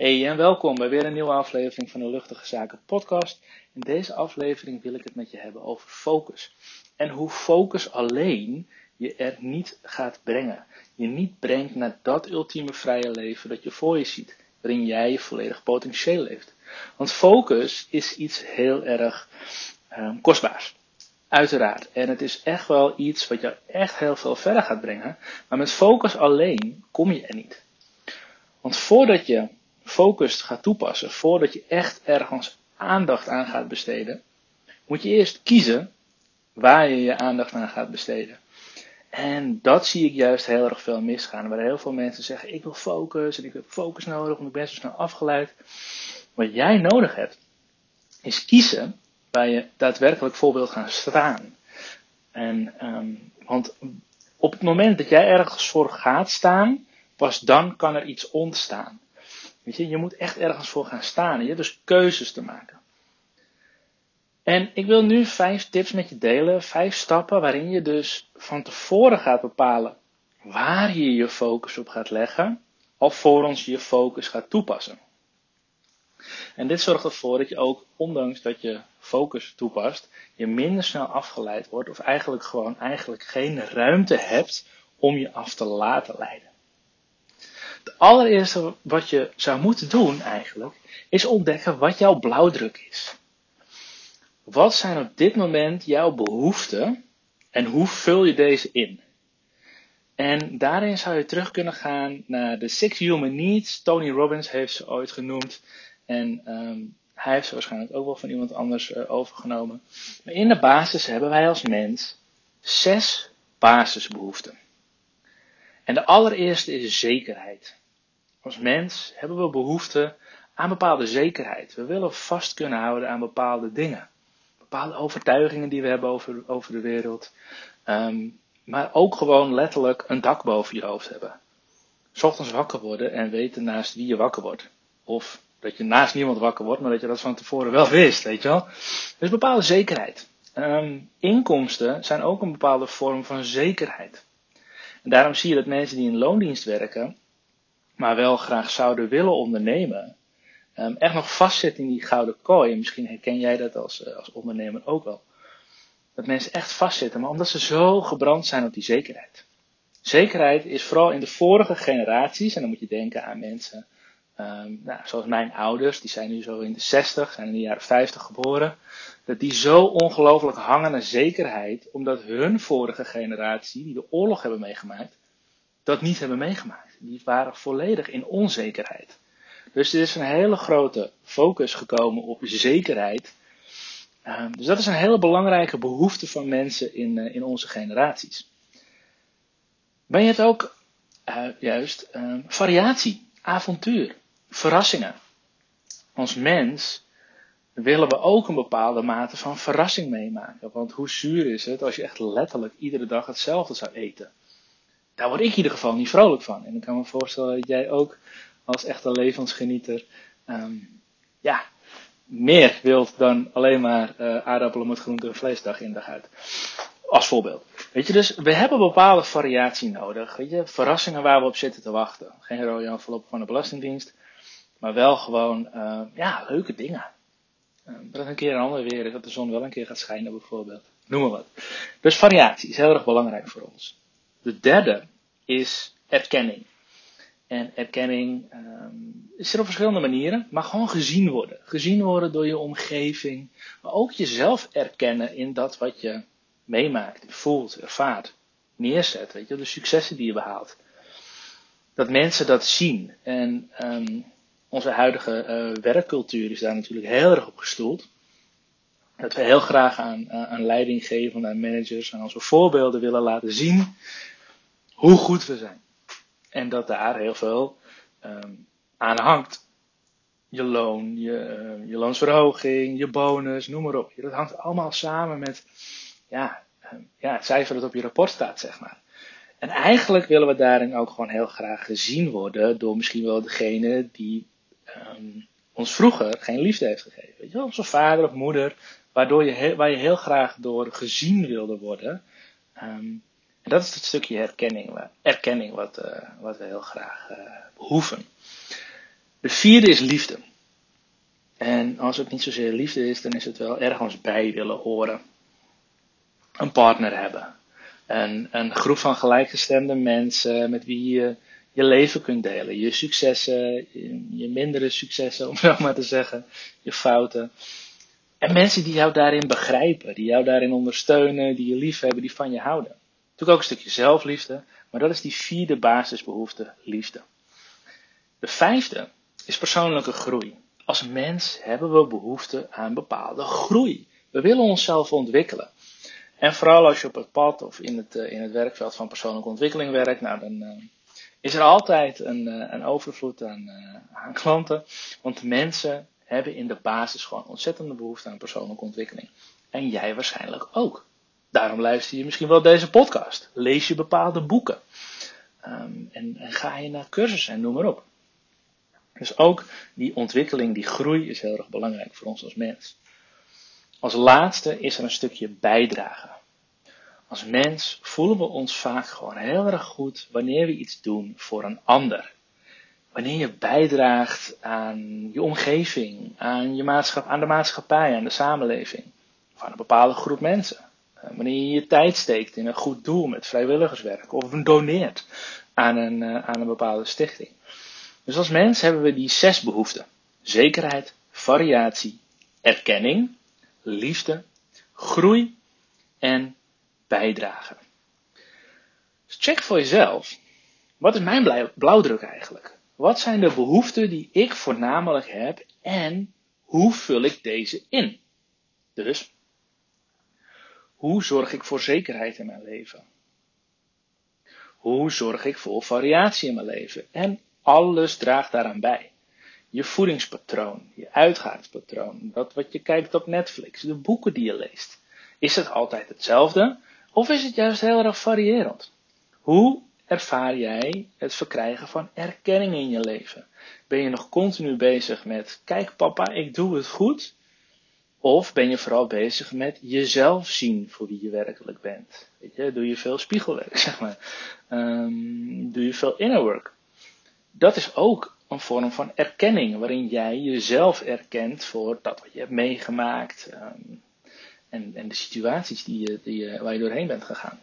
Hey en welkom bij weer een nieuwe aflevering van de Luchtige Zaken podcast. In deze aflevering wil ik het met je hebben over focus. En hoe focus alleen je er niet gaat brengen. Je niet brengt naar dat ultieme vrije leven dat je voor je ziet. Waarin jij je volledig potentieel leeft. Want focus is iets heel erg um, kostbaars. Uiteraard. En het is echt wel iets wat je echt heel veel verder gaat brengen. Maar met focus alleen kom je er niet. Want voordat je focus gaat toepassen, voordat je echt ergens aandacht aan gaat besteden, moet je eerst kiezen waar je je aandacht aan gaat besteden. En dat zie ik juist heel erg veel misgaan. Waar heel veel mensen zeggen: Ik wil focus en ik heb focus nodig, want ik ben zo snel afgeleid. Wat jij nodig hebt, is kiezen waar je daadwerkelijk voor wilt gaan staan. En, um, want op het moment dat jij ergens voor gaat staan, pas dan kan er iets ontstaan. Je moet echt ergens voor gaan staan. Je hebt dus keuzes te maken. En ik wil nu vijf tips met je delen. Vijf stappen waarin je dus van tevoren gaat bepalen waar je je focus op gaat leggen. Alvorens je je focus gaat toepassen. En dit zorgt ervoor dat je ook, ondanks dat je focus toepast, je minder snel afgeleid wordt. Of eigenlijk gewoon eigenlijk geen ruimte hebt om je af te laten leiden. Het allereerste wat je zou moeten doen eigenlijk, is ontdekken wat jouw blauwdruk is. Wat zijn op dit moment jouw behoeften en hoe vul je deze in? En daarin zou je terug kunnen gaan naar de Six Human Needs. Tony Robbins heeft ze ooit genoemd. En um, hij heeft ze waarschijnlijk ook wel van iemand anders uh, overgenomen. Maar in de basis hebben wij als mens zes basisbehoeften. En de allereerste is zekerheid. Als mens hebben we behoefte aan bepaalde zekerheid. We willen vast kunnen houden aan bepaalde dingen. Bepaalde overtuigingen die we hebben over, over de wereld. Um, maar ook gewoon letterlijk een dak boven je hoofd hebben. Ochtends wakker worden en weten naast wie je wakker wordt. Of dat je naast niemand wakker wordt, maar dat je dat van tevoren wel wist, weet je wel. Dus bepaalde zekerheid. Um, inkomsten zijn ook een bepaalde vorm van zekerheid. En daarom zie je dat mensen die in loondienst werken, maar wel graag zouden willen ondernemen, um, echt nog vastzitten in die gouden kooi. En misschien herken jij dat als, uh, als ondernemer ook wel. Dat mensen echt vastzitten, maar omdat ze zo gebrand zijn op die zekerheid. Zekerheid is vooral in de vorige generaties, en dan moet je denken aan mensen, um, nou, zoals mijn ouders, die zijn nu zo in de 60, zijn in de jaren 50 geboren, dat die zo ongelooflijk hangen naar zekerheid, omdat hun vorige generatie, die de oorlog hebben meegemaakt, dat niet hebben meegemaakt. Die waren volledig in onzekerheid. Dus er is een hele grote focus gekomen op zekerheid. Um, dus dat is een hele belangrijke behoefte van mensen in, uh, in onze generaties. Ben je het ook uh, juist uh, variatie, avontuur, verrassingen? Als mens willen we ook een bepaalde mate van verrassing meemaken. Want hoe zuur is het als je echt letterlijk iedere dag hetzelfde zou eten? Daar word ik in ieder geval niet vrolijk van. En ik kan me voorstellen dat jij ook als echte levensgenieter um, ja, meer wilt dan alleen maar uh, aardappelen met groente en vlees dag in dag uit. Als voorbeeld. Weet je, dus we hebben bepaalde variatie nodig. Weet je, verrassingen waar we op zitten te wachten. Geen rode envelop van de Belastingdienst. Maar wel gewoon, uh, ja, leuke dingen. Dat een keer een ander weer is, dat de zon wel een keer gaat schijnen bijvoorbeeld. Noem maar wat. Dus variatie is heel erg belangrijk voor ons. De derde is erkenning. En erkenning um, is er op verschillende manieren, maar gewoon gezien worden. Gezien worden door je omgeving, maar ook jezelf erkennen in dat wat je meemaakt, voelt, ervaart, neerzet, weet je, de successen die je behaalt. Dat mensen dat zien. En um, onze huidige uh, werkcultuur is daar natuurlijk heel erg op gestoeld. Dat we heel graag aan, aan leidinggevenden, aan managers, aan onze voorbeelden willen laten zien hoe goed we zijn. En dat daar heel veel um, aan hangt. Je loon, je, uh, je loonsverhoging, je bonus, noem maar op. Dat hangt allemaal samen met ja, uh, ja, het cijfer dat op je rapport staat, zeg maar. En eigenlijk willen we daarin ook gewoon heel graag gezien worden door misschien wel degene die um, ons vroeger geen liefde heeft gegeven. Weet je wel? Onze vader of moeder, waardoor je waar je heel graag door gezien wilde worden. Um, en dat is het stukje herkenning, erkenning wat, uh, wat we heel graag uh, behoeven. De vierde is liefde. En als het niet zozeer liefde is, dan is het wel ergens bij willen horen. Een partner hebben. Een, een groep van gelijkgestemde mensen met wie je je leven kunt delen. Je successen, je, mindere successen, om zo maar te zeggen. Je fouten. En mensen die jou daarin begrijpen, die jou daarin ondersteunen, die je lief hebben, die van je houden. Natuurlijk ook een stukje zelfliefde, maar dat is die vierde basisbehoefte, liefde. De vijfde is persoonlijke groei. Als mens hebben we behoefte aan bepaalde groei. We willen onszelf ontwikkelen. En vooral als je op het pad of in het, eh, in het werkveld van persoonlijke ontwikkeling werkt, nou dan uh, is er altijd een, uh, een overvloed aan, aan klanten. Want mensen hebben in de basis gewoon ontzettende behoefte aan persoonlijke ontwikkeling. En jij waarschijnlijk ook. Daarom luister je misschien wel deze podcast. Lees je bepaalde boeken. Um, en, en, ga je naar cursussen en noem maar op. Dus ook die ontwikkeling, die groei is heel erg belangrijk voor ons als mens. Als laatste is er een stukje bijdrage. Als mens voelen we ons vaak gewoon heel erg goed wanneer we iets doen voor een ander. Wanneer je bijdraagt aan je omgeving, aan, je aan de maatschappij, aan de samenleving, of aan een bepaalde groep mensen. Eh, wanneer je je tijd steekt in een goed doel met vrijwilligerswerk of doneert aan een, eh, aan een bepaalde stichting. Dus als mens hebben we die zes behoeften. Zekerheid, variatie, erkenning, liefde, groei en bijdrage. Dus check voor jezelf. Wat is mijn blauwdruk eigenlijk? Wat zijn de behoeften die ik voornamelijk heb en hoe vul ik deze in? Dus, hoe zorg ik voor zekerheid in mijn leven? Hoe zorg ik voor variatie in mijn leven? En alles draagt daaraan bij. Je voedingspatroon, je uitgaanspatroon, dat wat je kijkt op Netflix, de boeken die je leest. Is het altijd hetzelfde of is het juist heel erg variërend? Hoe ervaar jij het verkrijgen van erkenning in je leven? Ben je nog continu bezig met, kijk papa, ik doe het goed? Of ben je vooral bezig met jezelf zien voor wie je werkelijk bent? Weet je, doe je veel spiegelwerk, zeg maar. Um, doe je veel inner work? Dat is ook een vorm van erkenning, waarin jij jezelf erkent voor dat wat je hebt meegemaakt um, en, en, de situaties die je, die waar je doorheen bent gegaan.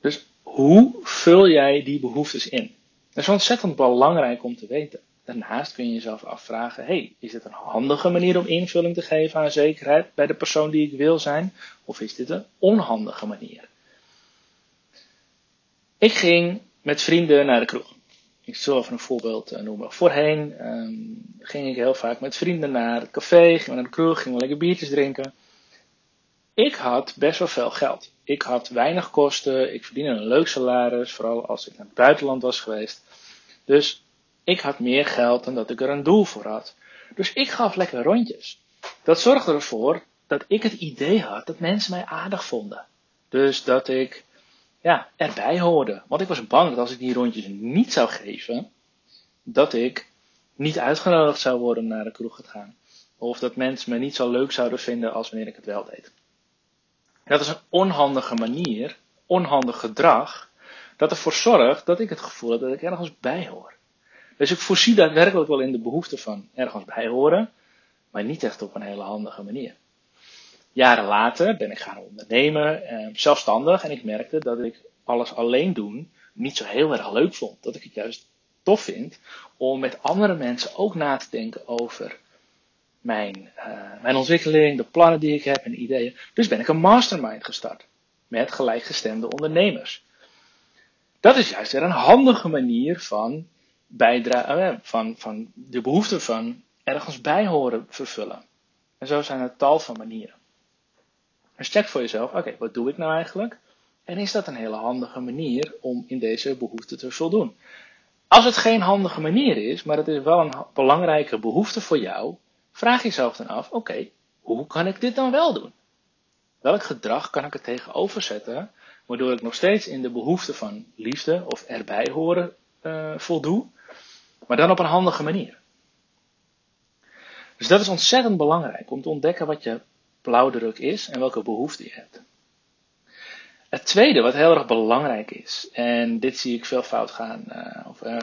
Dus hoe vul jij die behoeftes in? Dat is ontzettend belangrijk om te weten. Daarnaast kun je jezelf afvragen: hey, is dit een handige manier om invulling te geven aan zekerheid bij de persoon die ik wil zijn? Of is dit een onhandige manier? Ik ging met vrienden naar de kroeg. Ik zal even een voorbeeld eh, noemen. Voorheen um, ging ik heel vaak met vrienden naar het café, gingen we naar de kroeg, gingen we lekker biertjes drinken. Ik had best wel veel geld. Ik had weinig kosten, ik verdiende een leuk salaris, vooral als ik naar het buitenland was geweest. Dus ik had meer geld dan dat ik er een doel voor had. Dus ik gaf lekker rondjes. Dat zorgde ervoor dat ik het idee had dat mensen mij aardig vonden. Dus dat ik ja, erbij hoorde. Want ik was bang dat als ik die rondjes niet zou geven, dat ik niet uitgenodigd zou worden naar de kroeg te gaan. Of dat mensen me niet zo leuk zouden vinden als wanneer ik het wel deed. Dat is een onhandige manier, onhandig gedrag, dat ervoor zorgt dat ik het gevoel heb dat ik ergens bij hoor. Dus ik voorzie daadwerkelijk wel in de behoefte van ergens bij horen, maar niet echt op een hele handige manier. Jaren later ben ik gaan ondernemen, eh, zelfstandig, en ik merkte dat ik alles alleen doen niet zo heel erg leuk vond. Dat ik het juist tof vind om met andere mensen ook na te denken over mijn, uh, mijn ontwikkeling, de plannen die ik heb en ideeën. Dus ben ik een mastermind gestart met gelijkgestemde ondernemers. Dat is juist weer een handige manier van, bijdragen, uh, van, van de behoefte van ergens bij horen vervullen. En zo zijn er tal van manieren. Dus check voor jezelf, oké, wat doe ik nou eigenlijk? En is dat een hele handige manier om in deze behoefte te voldoen? Als het geen handige manier is, maar het is wel een belangrijke behoefte voor jou, vraag jezelf dan af, oké, hoe kan ik dit dan wel doen? Welk gedrag kan ik er tegenover zetten, waardoor ik nog steeds in de behoefte van liefde of erbij horen uh, voldoe, maar dan op een handige manier? Dus dat is ontzettend belangrijk om te ontdekken wat je blauwdruk is en welke behoefte je hebt. Het tweede, wat heel erg belangrijk is, en dit zie ik veel fout gaan, uh, of uh,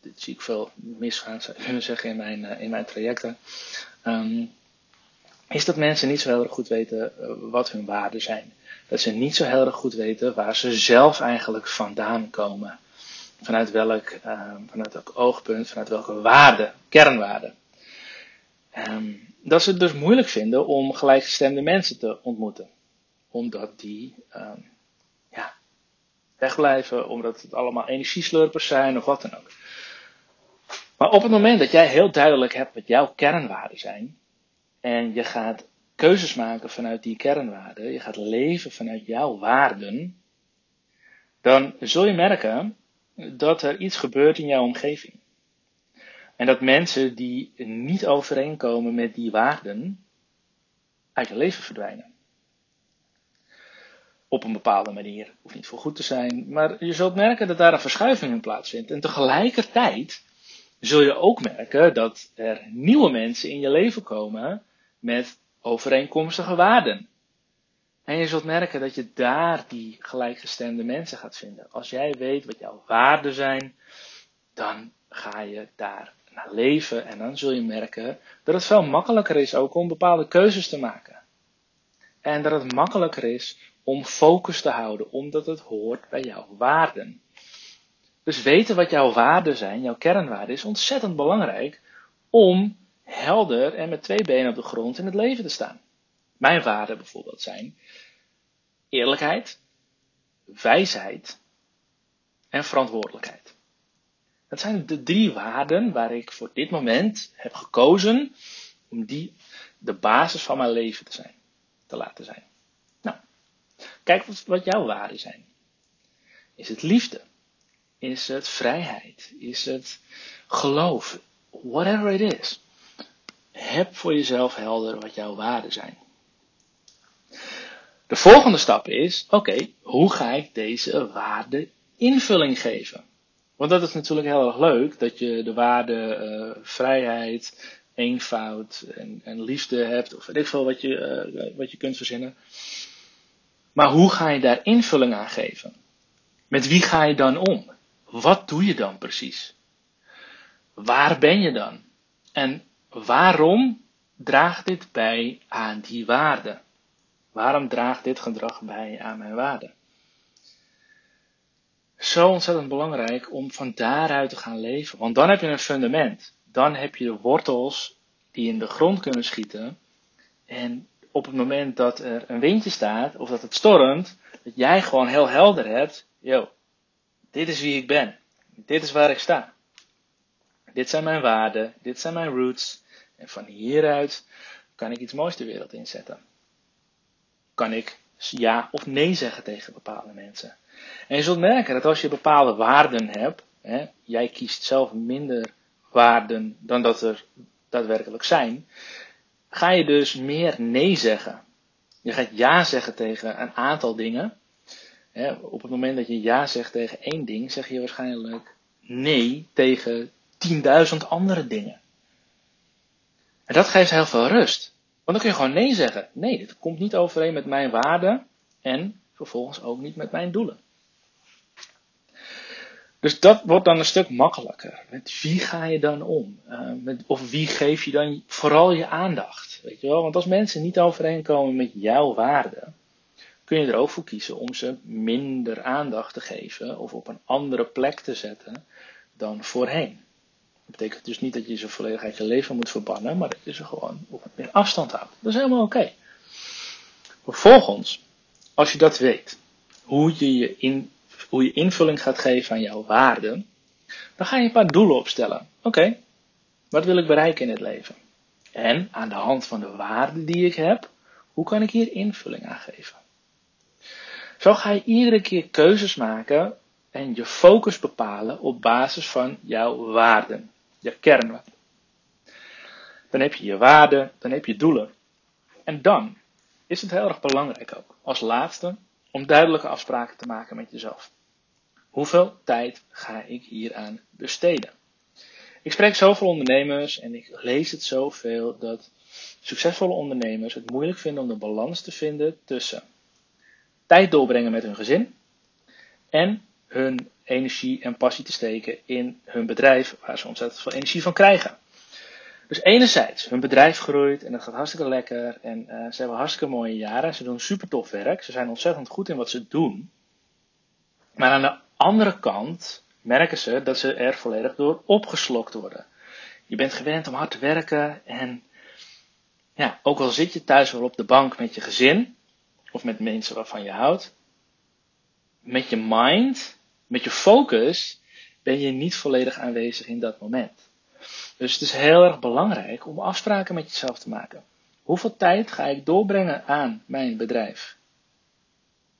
dit zie ik veel misgaan, zou kunnen zeggen, in mijn, uh, in mijn trajecten. Um, is dat mensen niet zo heel erg goed weten wat hun waarden zijn. Dat ze niet zo heel erg goed weten waar ze zelf eigenlijk vandaan komen. Vanuit welk, uh, vanuit welk oogpunt, vanuit welke waarde, kernwaarden. Um, dat ze het dus moeilijk vinden om gelijkgestemde mensen te ontmoeten. Omdat die um, ja, wegblijven, omdat het allemaal energieslurpers zijn of wat dan ook. Maar op het moment dat jij heel duidelijk hebt wat jouw kernwaarden zijn, en je gaat keuzes maken vanuit die kernwaarden, je gaat leven vanuit jouw waarden, dan zul je merken dat er iets gebeurt in jouw omgeving. En dat mensen die niet overeenkomen met die waarden uit je leven verdwijnen. Op een bepaalde manier. Hoeft niet voor goed te zijn. Maar je zult merken dat daar een verschuiving in plaatsvindt. En tegelijkertijd zul je ook merken dat er nieuwe mensen in je leven komen met overeenkomstige waarden. En je zult merken dat je daar die gelijkgestemde mensen gaat vinden. Als jij weet wat jouw waarden zijn, dan ga je daar leven en dan zul je merken dat het veel makkelijker is ook om bepaalde keuzes te maken. En dat het makkelijker is om focus te houden, omdat het hoort bij jouw waarden. Dus weten wat jouw waarden zijn, jouw kernwaarden, is ontzettend belangrijk om helder en met twee benen op de grond in het leven te staan. Mijn waarden bijvoorbeeld zijn eerlijkheid, wijsheid en verantwoordelijkheid. Dat zijn de drie waarden waar ik voor dit moment heb gekozen om die de basis van mijn leven te zijn, te laten zijn. Nou, kijk wat, wat jouw waarden zijn. Is het liefde? Is het vrijheid? Is het geloof? Whatever it is. Heb voor jezelf helder wat jouw waarden zijn. De volgende stap is, oké, hoe ga ik deze waarden invulling geven? Want dat is natuurlijk heel erg leuk, dat je de waarde uh, vrijheid, eenvoud en, en, liefde hebt, of weet ik veel wat je, uh, wat je kunt verzinnen. Maar hoe ga je daar invulling aan geven? Met wie ga je dan om? Wat doe je dan precies? Waar ben je dan? En waarom draagt dit bij aan die waarde? Waarom draagt dit gedrag bij aan mijn waarde? Zo ontzettend belangrijk om van daaruit te gaan leven. Want dan heb je een fundament. Dan heb je de wortels die in de grond kunnen schieten. En op het moment dat er een windje staat of dat het stormt, dat jij gewoon heel helder hebt. Yo, dit is wie ik ben. Dit is waar ik sta. Dit zijn mijn waarden. Dit zijn mijn roots. En van hieruit kan ik iets moois de wereld inzetten. Kan ik ja of nee zeggen tegen bepaalde mensen. En je zult merken dat als je bepaalde waarden hebt, hè, jij kiest zelf minder waarden dan dat er daadwerkelijk zijn, ga je dus meer nee zeggen. Je gaat ja zeggen tegen een aantal dingen. Hè, op het moment dat je ja zegt tegen één ding, zeg je waarschijnlijk nee tegen 10.000 andere dingen. En dat geeft heel veel rust. Want dan kun je gewoon nee zeggen. Nee, dit komt niet overeen met mijn waarden en vervolgens ook niet met mijn doelen. Dus dat wordt dan een stuk makkelijker. Met wie ga je dan om? Uh, met, of wie geef je dan vooral je aandacht? Weet je wel? Want als mensen niet overeenkomen met jouw waarden, kun je er ook voor kiezen om ze minder aandacht te geven of op een andere plek te zetten dan voorheen. Dat betekent dus niet dat je ze volledig uit je leven moet verbannen, maar dat je ze gewoon op wat meer afstand houdt. Dat is helemaal oké. Vervolgens, als je dat weet, hoe je je in hoe je invulling gaat geven aan jouw waarden, dan ga je een paar doelen opstellen. Oké, wat wil ik bereiken in het leven? En aan de hand van de waarden die ik heb, hoe kan ik hier invulling aan geven? Zo ga je iedere keer keuzes maken en je focus bepalen op basis van jouw waarden, je kernwaarden. Dan heb je je waarden, dan heb je doelen. En dan is het heel erg belangrijk ook, als laatste, om duidelijke afspraken te maken met jezelf. Hoeveel tijd ga ik hieraan besteden? Ik spreek zoveel ondernemers en ik lees het zoveel dat succesvolle ondernemers het moeilijk vinden om de balans te vinden tussen tijd doorbrengen met hun gezin en hun energie en passie te steken in hun bedrijf, waar ze ontzettend veel energie van krijgen. Dus enerzijds, hun bedrijf groeit en het gaat hartstikke lekker en uh, ze hebben hartstikke mooie jaren. Ze doen super tof werk. Ze zijn ontzettend goed in wat ze doen. Maar aan de andere kant merken ze dat ze er volledig door opgeslokt worden. Je bent gewend om hard te werken en ja, ook al zit je thuis wel op de bank met je gezin of met mensen waarvan je houdt, met je mind, met je focus, ben je niet volledig aanwezig in dat moment. Dus het is heel erg belangrijk om afspraken met jezelf te maken. Hoeveel tijd ga ik doorbrengen aan mijn bedrijf?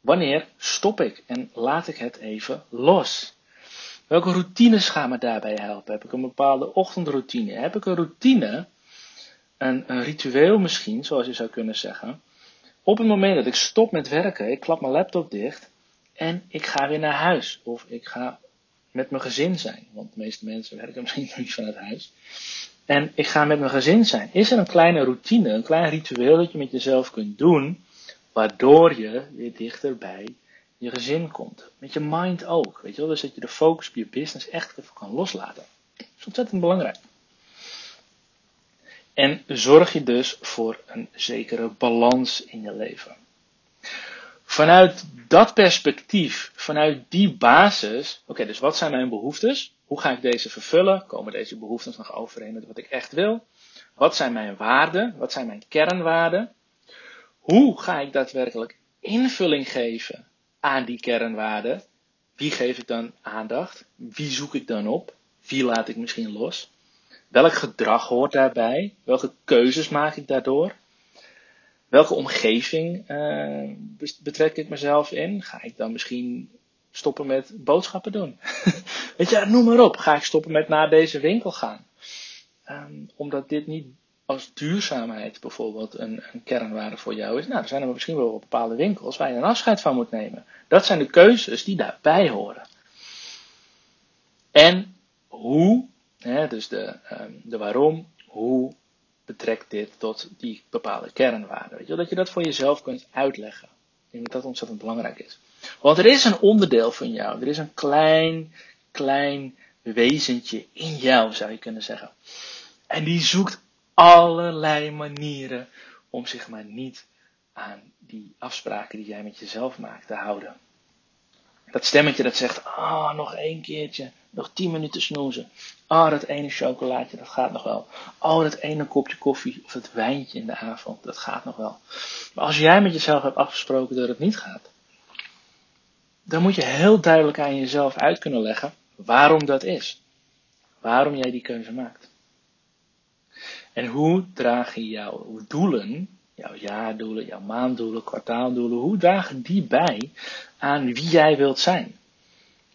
Wanneer stop ik en laat ik het even los? Welke routines gaan me daarbij helpen? Heb ik een bepaalde ochtendroutine? Heb ik een routine, een, een ritueel misschien, zoals je zou kunnen zeggen, op het moment dat ik stop met werken, ik klap mijn laptop dicht en ik ga weer naar huis. Of ik ga met mijn gezin zijn. Want de meeste mensen werken misschien niet vanuit huis. En ik ga met mijn gezin zijn. Is er een kleine routine, een klein ritueel dat je met jezelf kunt doen, waardoor je weer dichter bij je gezin komt. Met je mind ook. Weet je wel? Dus dat je de focus op je business echt even kan loslaten. Dat is ontzettend belangrijk. En zorg je dus voor een zekere balans in je leven. Vanuit dat perspectief, vanuit die basis, oké, dus wat zijn mijn behoeftes? Hoe ga ik deze vervullen? Komen deze behoeftes nog overeen met wat ik echt wil? Wat zijn mijn waarden? Wat zijn mijn kernwaarden? Hoe ga ik daadwerkelijk invulling geven aan die kernwaarden? Wie geef ik dan aandacht? Wie zoek ik dan op? Wie laat ik misschien los? Welk gedrag hoort daarbij? Welke keuzes maak ik daardoor? Welke omgeving uh, betrek ik mezelf in? Ga ik dan misschien stoppen met boodschappen doen? Weet je, noem maar op. Ga ik stoppen met naar deze winkel gaan? Um, omdat dit niet als duurzaamheid bijvoorbeeld een, een, kernwaarde voor jou is. Nou, er zijn er misschien wel bepaalde winkels waar je een afscheid van moet nemen. Dat zijn de keuzes die daarbij horen. En hoe dus de, um, de waarom, hoe betrekt dit tot die bepaalde kernwaarden. Weet je, dat je dat voor jezelf kunt uitleggen. Ik denk dat dat ontzettend belangrijk is. Want er is een onderdeel van jou, er is een klein, klein wezentje in jou, zou je kunnen zeggen. En die zoekt allerlei manieren om zich maar niet aan die afspraken die jij met jezelf maakt te houden. Dat stemmetje dat zegt, ah, oh, nog één keertje, nog tien minuten snoezen. Oh, dat ene chocolaatje, dat gaat nog wel. Oh, dat ene kopje koffie of dat wijntje in de avond, dat gaat nog wel. Maar als jij met jezelf hebt afgesproken dat het niet gaat, dan moet je heel duidelijk aan jezelf uit kunnen leggen waarom dat is. Waarom jij die keuze maakt. En hoe draag je jouw doelen, jouw jaardoelen, jouw maanddoelen, kwartaaldoelen, hoe dragen die bij aan wie jij wilt zijn?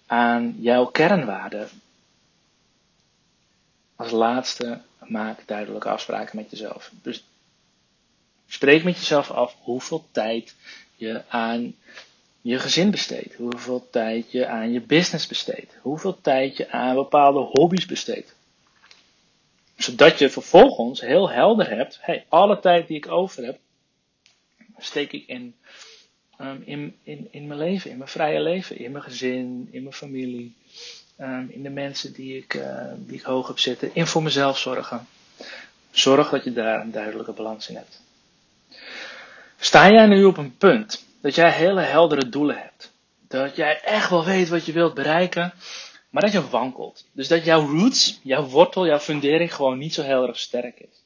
Aan jouw kernwaarden, als laatste, maak duidelijke afspraken met jezelf. Dus spreek met jezelf af hoeveel tijd je aan je gezin besteedt. Hoeveel tijd je aan je business besteedt. Hoeveel tijd je aan bepaalde hobby's besteedt. Zodat je vervolgens heel helder hebt, hey, alle tijd die ik over heb, steek ik in, um, in, in, in mijn leven, in mijn vrije leven, in mijn gezin, in mijn familie, Ehm, in de mensen die ik, uh, die ik hoog heb zitten, in voor mezelf zorgen. Zorg dat je daar een duidelijke balans in hebt. Sta jij nu op een punt dat jij hele heldere doelen hebt? Dat jij echt wel weet wat je wilt bereiken, maar dat je wankelt. Dus dat jouw roots, jouw wortel, jouw fundering gewoon niet zo heel erg sterk is.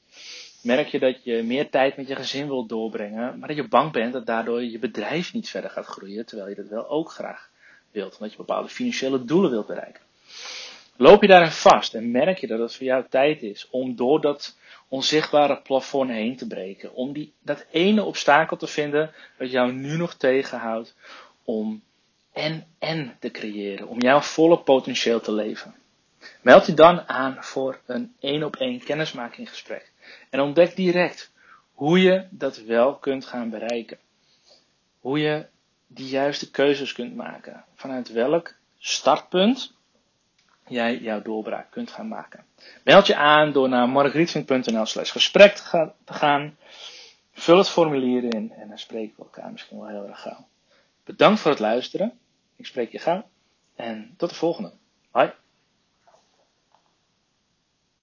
Merk je dat je meer tijd met je gezin wilt doorbrengen, maar dat je bang bent dat daardoor je bedrijf niet verder gaat groeien, terwijl je dat wel ook graag wilt, omdat je bepaalde financiële doelen wilt bereiken. Loop je daarin vast en merk je dat het voor jou tijd is om door dat onzichtbare plafond heen te breken, om die, dat ene obstakel te vinden wat jou nu nog tegenhoudt om en en te creëren, om jouw volle potentieel te leven. Meld je dan aan voor een één op één kennismakinggesprek en ontdek direct hoe je dat wel kunt gaan bereiken. Hoe je die juiste keuzes kunt maken. Vanuit welk startpunt jij jouw doorbraak kunt gaan maken. Meld je aan door naar margrietvink.nl slash gesprek te gaan. Vul het formulier in en dan spreken we elkaar misschien wel heel erg gauw. Bedankt voor het luisteren. Ik spreek je gauw. En tot de volgende. Bye.